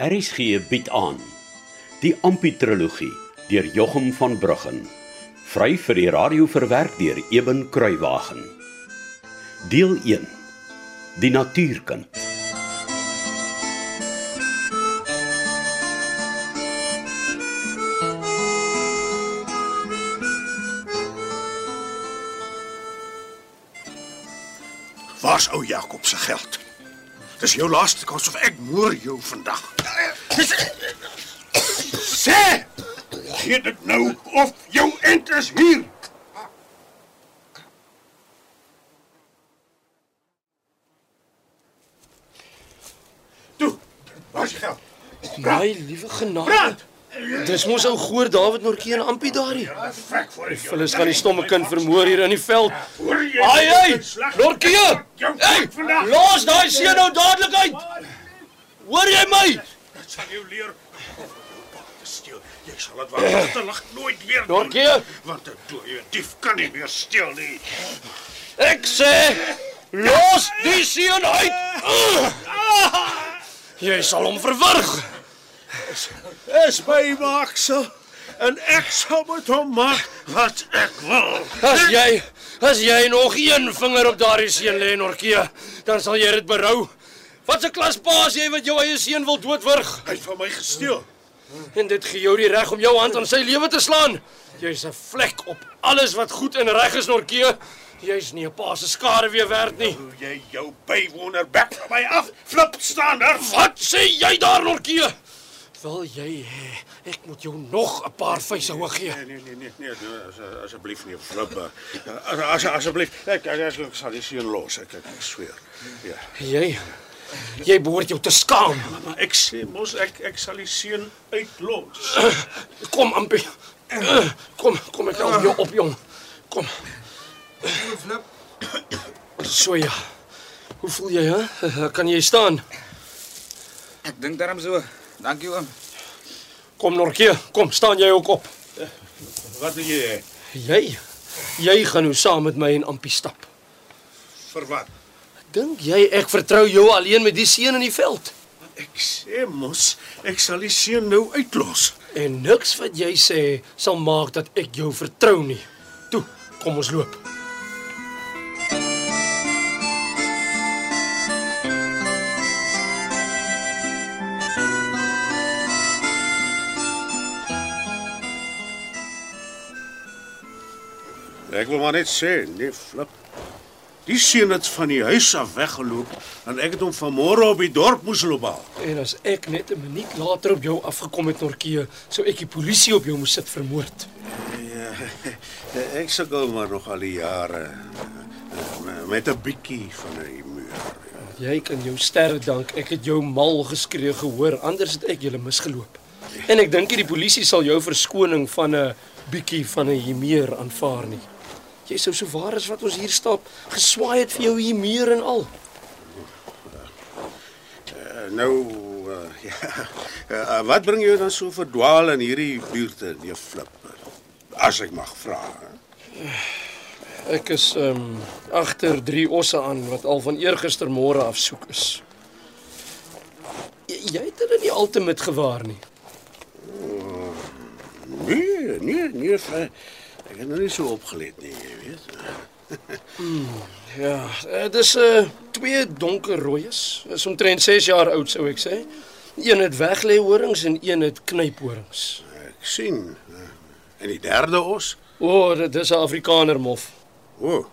RSG bied aan die Amputrologie deur Jochum van Bruggen vry vir die radio verwerk deur Eben Kruiwagen deel 1 die natuurkind Waar's ou Jakob se geld? Dis jou laaste kans of ek moer jou vandag. Sê! Gee dit nou of jou end is hier. Toe, waar's jou geld? My liewe genade. Brand! Dis mos ou goor David Norkie en Ampie daardie. Frek voor ek. Hulle gaan die stomme kind vermoor hier in die veld. Ai ai! Norkie! Jou Hey, los daai seun nou dadelik uit. Hoor jy my? Dit sal jou leer. Te steel. Jy sal dit waar te lig nooit weer doen. Norkie, Want 'n dooie dief kan nie meer steel nie. ek sê los die seun uit. Jy sal hom verwrig. Is my maaksel en ek sal met hom maak wat ek wil. As jy as jy nog een vinger op daardie seun lê Norkie, dan sal jy dit berou. Wat 'n klas pa is jy wat jou eie seun wil doodwurg? Hy het van my gesteel. En dit gee jou die reg om jou hand aan sy lewe te slaan. Jy's 'n vlek op alles wat goed en reg is, Norkie. Jy's nie 'n pa se skade weer werd nie. Hoe jy jou bywoner bek van my af flip staan daar. Wat sê jy daar, Norkie? Wil jy hê ek moet jou nog 'n paar vuise hoog gee? Nee nee nee nee, nee as, asseblief nie flip. As, as asseblief ek, ek, ek, sal die seun los. Ek ek, sweer. Ja. Jy jy behoort jou te skaam. Maar ek sê mos ek ek sal die seun uitlos. Kom, Ampie. Kom, kom ek help jou op, jong. Kom. Flip. So ja. Hoe voel jy, hè? Kan jy staan? Ek dink daarom so. Dankie oom. Kom, Norkie. Kom, staan jy ook op. Wat wil jy hê? Jy jy gaan nou saam met my en Ampie stap. Vir wat? Dink jy ek vertrou jou alleen met die seun in die veld? Ek sê mos ek sal die seun nou uitlos. En niks wat jy sê sal maak dat ek jou vertrou nie. Toe, kom ons loop. Ek wil maar net sê, nee flip. Die seun het van die huis af weggeloop en ek het hom vanmôre op die dorp moes loop haal. En as ek net 'n minuut later op jou afgekom het Norkie, sou ek die polisie op jou moes sit vermoord. Ja, ek sukkel maar nog al die jare eh, met 'n bietjie van 'n humeur. Jy kan jou sterre dank. Ek het jou mal geskree gehoor, anders het ek julle misgeloop. En ek dink die polisie sal jou verskoning van 'n bietjie van 'n humeur aanvaar nie. Jy sou so waar as wat ons hier stap, geswaai het vir jou humeur en al. Uh, nou uh, ja, uh, wat bring jou dan so verdwaal in hierdie buurte, nee flip? As ek mag vra. Ek is ehm um, agter drie osse aan wat al van eergistermôre af soek is. Jy, jy het hulle nie altemit gewaar nie. Nee, nee, nee. Fle- Ek het nog nie so opgelet nie, weet. Ja, dit is 'n uh, twee donker rooies. Is omtrent 6 jaar oud sou ek sê. Een het weglê horings en een het knyphorings. Ek sien. En die derde os? O, oh, dit is 'n Afrikaner mof. O. Oh,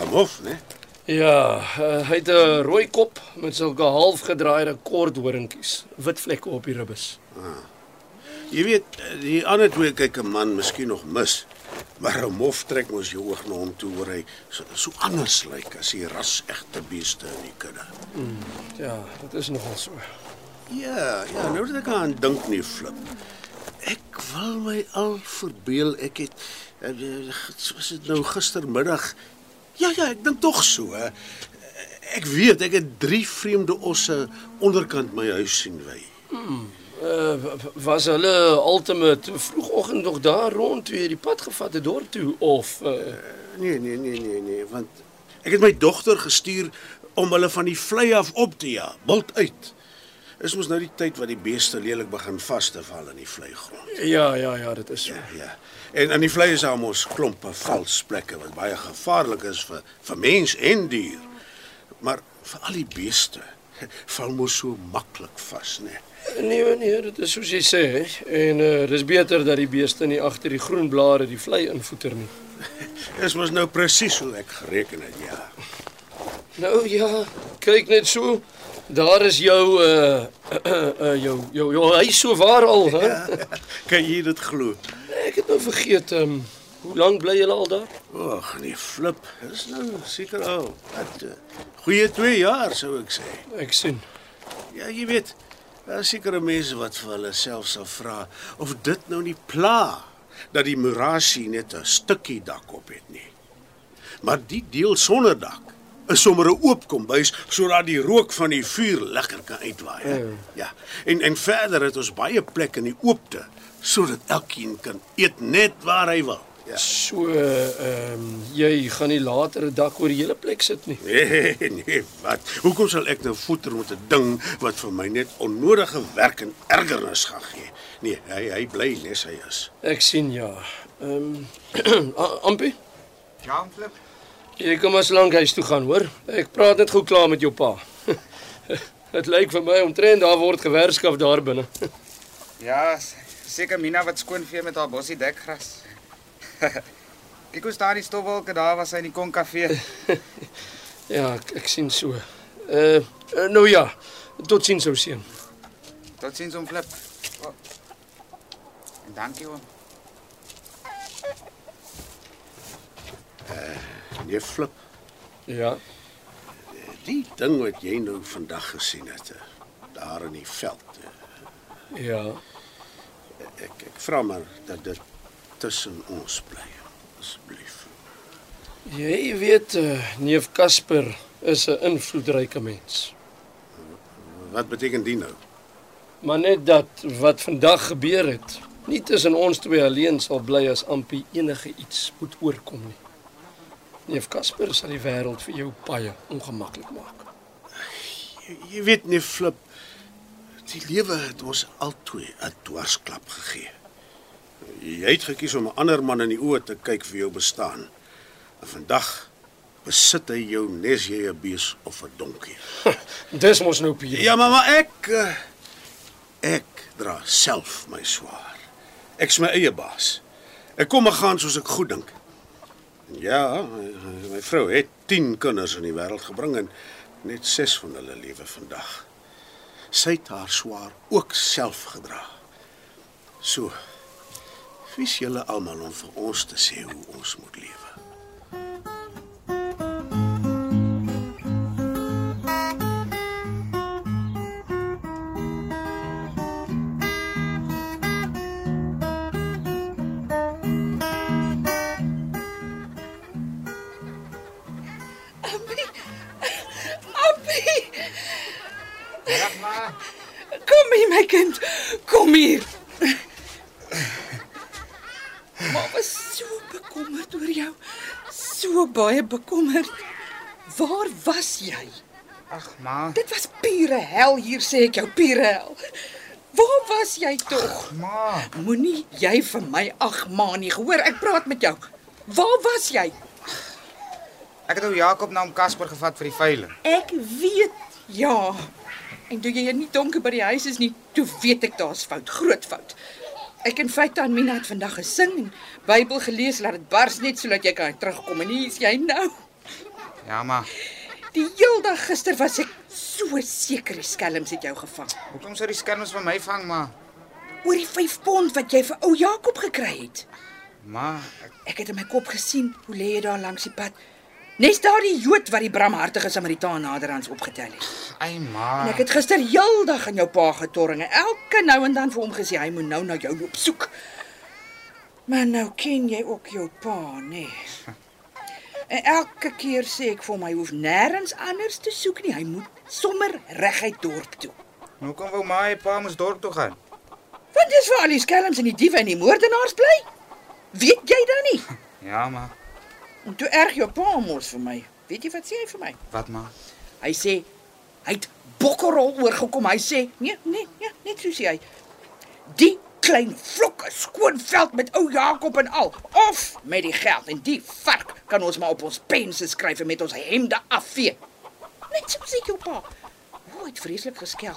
'n mof, né? Ja, uh, hy het 'n rooi kop met sulke halfgedraaide kort horingkies, wit vlekke op die ribbes. Jy weet, die ander twee kyk 'n man miskien nog mis. Maar 'n mof trek mos jou oog na hom toe oor hy so, so anders lyk as die ras egte beeste in die kudde. Ja, dit is nogal so. Ja, ja, nou dat ek aan dink nie flip. Ek wil my al verbeel ek het eh, soos dit nou gistermiddag. Ja, ja, ek dink tog so. Ek weet ek het drie vreemde osse onderkant my huis sien wy. Uh, was hulle ultimate vroegoggend nog daar rond toe jy die pad gevat het dorp toe of uh, Nee, nee, nee, nee, nee, want ek het my dogter gestuur om hulle van die vlei af op te ja, bult uit. Is mos nou die tyd wat die beeste lelik begin vas te val in die vleigrond. Ja, ja, ja, dit is so. Ja. En aan die vlei is daar mos klompe vals plekke wat baie gevaarlik is vir vir mens en dier. Maar vir al die beeste val mos so maklik vas, né? Nee, nee, dit is soos jy sê. En uh dis beter dat die beeste nie agter die groen blare die vlei invoeter nie. Dis mos nou presies hoe ek gereken het, ja. Nou ja, kyk net so. Daar is jou uh uh, uh jou jou jou huis so waar al, hè? Kan jy dit glo? Ek het nou vergeet, um, hoe lank bly julle al daar? Ag, nee, flip. Dis nou seker al wat uh, goeie 2 jaar sou ek sê. Ek sien. Ja, jy weet, daar is sekere mense wat vir hulle self sal vra of dit nou nie pla dat die murasie net 'n stukkie dak op het nie. Maar die deel sonder dak is sommer 'n oop kombuis sodat die rook van die vuur lekker kan uitwaai. Ja. Ja. En en verder het ons baie plek in die oopte sodat elkeen kan eet net waar hy wil. Ja. So ehm um, jy gaan nie later 'n dak oor die hele plek sit nie. Nee, nee, wat? Hoekom sal ek nou voeter met 'n ding wat vir my net onnodige werk en ergernis gaan gee? Nee, hy hy bly nes hy is. Ek sien ja. Ehm um, Ampie, Ja, Flip. jy kom as lank huis toe gaan, hoor? Ek praat net gou klaar met jou pa. Dit lyk vir my omtrent daar word gewerskaf daar binne. Ja, seker Mina wat skoon vee met haar bossie dekgras. Kyk hoe staan die stofwolke daar was hy in die konkafee. Ja, ek, ek sien so. Uh, uh nou ja, tot sins ou seun. Totsiens om Flip. Oh. En dankie oom. Nee, flip. Ja. Die ding wat jy nou vandag gesien het eh, daar in die veld. eh, Ja. Ek ek vra maar dat dit tussen ons bly asseblief. Jy weet uh, neef Casper is 'n invloedryke mens. Wat beteken dit nou? Maar net dat wat vandag gebeur het, nie tussen ons twee alleen sal bly as Ampie enige iets moet oorkom nie. Neef Casper sal die wêreld vir jou baie ongemaklik maak. Jy, jy weet nie flip die lewe het ons albei 'n dwarsklap gegee. Jy het gekies om 'n ander man in die oë te kyk vir jou bestaan. En vandag besit hy jou nes jy 'n bees of 'n donkie. Dis mos nou Piet. Ja, maar, maar ek eh, ek dra self my swaar. Ek's my eie baas. Ek kom en gaan soos ek goed dink. Ja, my vrou het 10 kinders in die wêreld gebring en net 6 van hulle lewe vandag. Sy het haar swaar ook self gedra. So. Wie's julle almal om vir ons te sê hoe ons moet lewe? Kom hier my kind. Kom hier. Baie bekommerd. Waar was jy? Ag ma. Dit was pure hel hier sê ek jou, pure hel. Waar was jy tog? Ma. Moenie jy vir my ag ma nie gehoor. Ek praat met jou. Waar was jy? Ek het ou Jakob na hom Casper gevat vir die veiling. Ek weet. Ja. En toe jy nie donker by die huis is nie, toe weet ek daar's fout, groot fout. Ek en feite aan Mina het vandag gesing en Bybel gelees, laat dit bars net sodat jy kan terugkom en hier is jy nou. Ja, ma. Die heel dag gister was ek so seker die skelms het jou gevang. Hoekom sou die skerms van my vang, ma? Oor die 5 pond wat jy vir ou Jakob gekry het. Ma, ek, Ek het in my kop gesien hoe lê jy daar langs die pad. Nes daardie Jood wat die bramhartige Samaritaan naderhans opgetel het. ai ma. En ek het gister heeldag aan jou pa getorring en elke nou en dan vir hom gesê hy moet nou na jou loop soek. Maar nou ken jy ook jou pa, nê? Nee. En elke keer sê ek vir hom hy hoef nêrens anders te soek nie. Hy moet sommer reguit dorp toe. Hoekom wou en pa moes dorp toe gaan? Want dis waar al die skelms en die diewe en die moordenaars bly. Weet jy dan nie? Ja, ma. En toe erg jou pa mos vir my. Weet jy wat sê hy vir my? Wat ma? Hy sê Hy het bokkerrol oorgekom. Hy sê, "Nee, nee, nee, net so sê hy. Die klein vlokke skoonveld met ou Jakob en al of met die geld en die vark kan ons maar op ons pense skryf en met ons hemde afvee." Net so sê jou pa. O, het vreeslik geskel.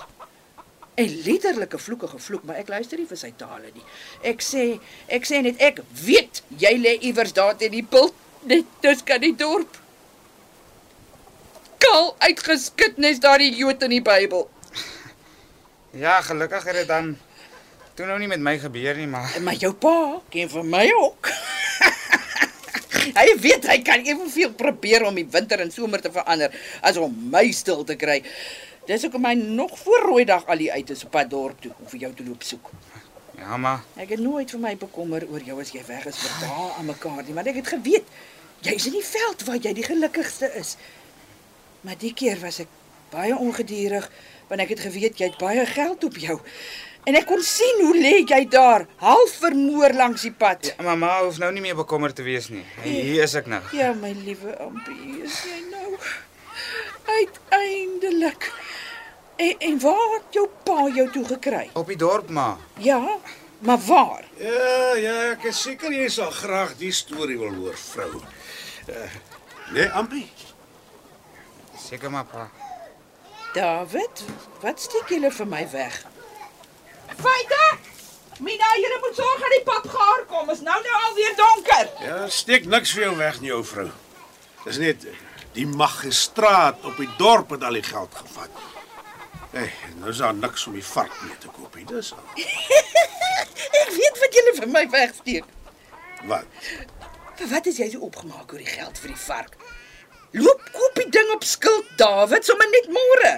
En letterlike vloeke gevloek, maar ek luister nie vir sy tale nie. Ek sê, ek sê net ek weet jy lê iewers daar teen die pult net tussen die dorp. Kaal uitgeskit nes daardie Jood in die Bybel. Ja, gelukkig het dit dan toe nou nie met my gebeur nie, maar Maar jou pa ken vir my ook. hy weet hy kan evenveel probeer om die winter en somer te verander as om my stil te kry. Dis hoekom hy nog voor rooi dag al die uit is op pad dorp toe om vir jou te loop soek. Ja, maar Ek het nooit vir my bekommer oor jou as jy weg is vir dae aan mekaar nie, maar ek het geweet jy's in die veld waar jy die gelukkigste is. Maar die keer was ek baie ongeduldig want ek het geweet jy het baie geld op jou. En ek kon sien hoe lê jy daar, half vermoor langs die pad. ja, mamma hoef nou nie meer bekommerd te wees nie. Hier is ek nou. Ja, my liewe Ampie, is jy nou uiteindelik. En, en waar het jou pa jou toe gekry? Op die dorp, ma. Ja, maar waar? Ja, ja, ek is seker jy sal graag die storie wil hoor, vrou. Uh, nee, Ampie. Seker maar, pa. David, wat steek julle vir my weg? Feite! Mina, julle moet sorg dat die pad gaar kom. Is nou nou alweer donker. Ja, steek niks vir jou weg nie, ou vrou. Dis net die magistraat op die dorp het al die geld gevat. Hey, nou is daar niks om die vark mee te koop nie. Dis al. Ek weet wat julle vir my wegsteek. Wat? Vir wat is jy so opgemaak oor die geld vir die vark? Loop koop die ding op skuld, David, sommer net môre.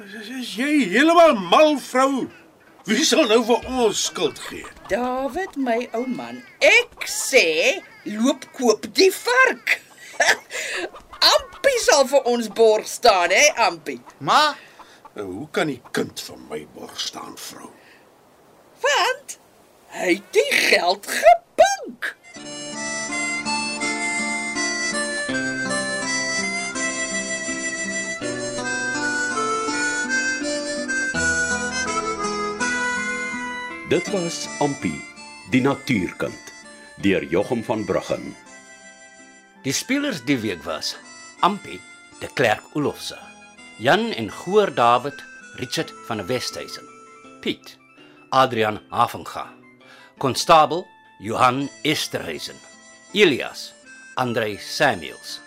Is, is jy heeltemal mal, vrou? Wie sal nou vir ons skuld gee? David, my ou man, ek sê loop koop die vark. Ampie sal vir ons borg staan, hè, Ampie. Ma, Nou, hoe kan die kind van my borg staan, vrou? Want hy het die geld gepink. Dit was Ampi, die natuurkind, deur Jochum van Bruggen. Die spelers die week was Ampi, de Klerk Olofse, Jan en Goor David, Richard van der Westhuizen, Piet, Adrian Havenga, Konstabel Johan Esterhuizen, Elias, Andrei Samuels,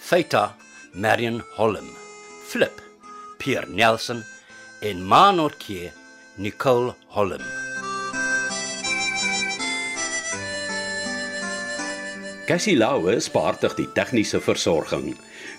Feita, Marion Holm, Flip, Pierre Nelson. En Manortjie Nicole Holm. Cassie Lauwe spaartig die tegniese versorging.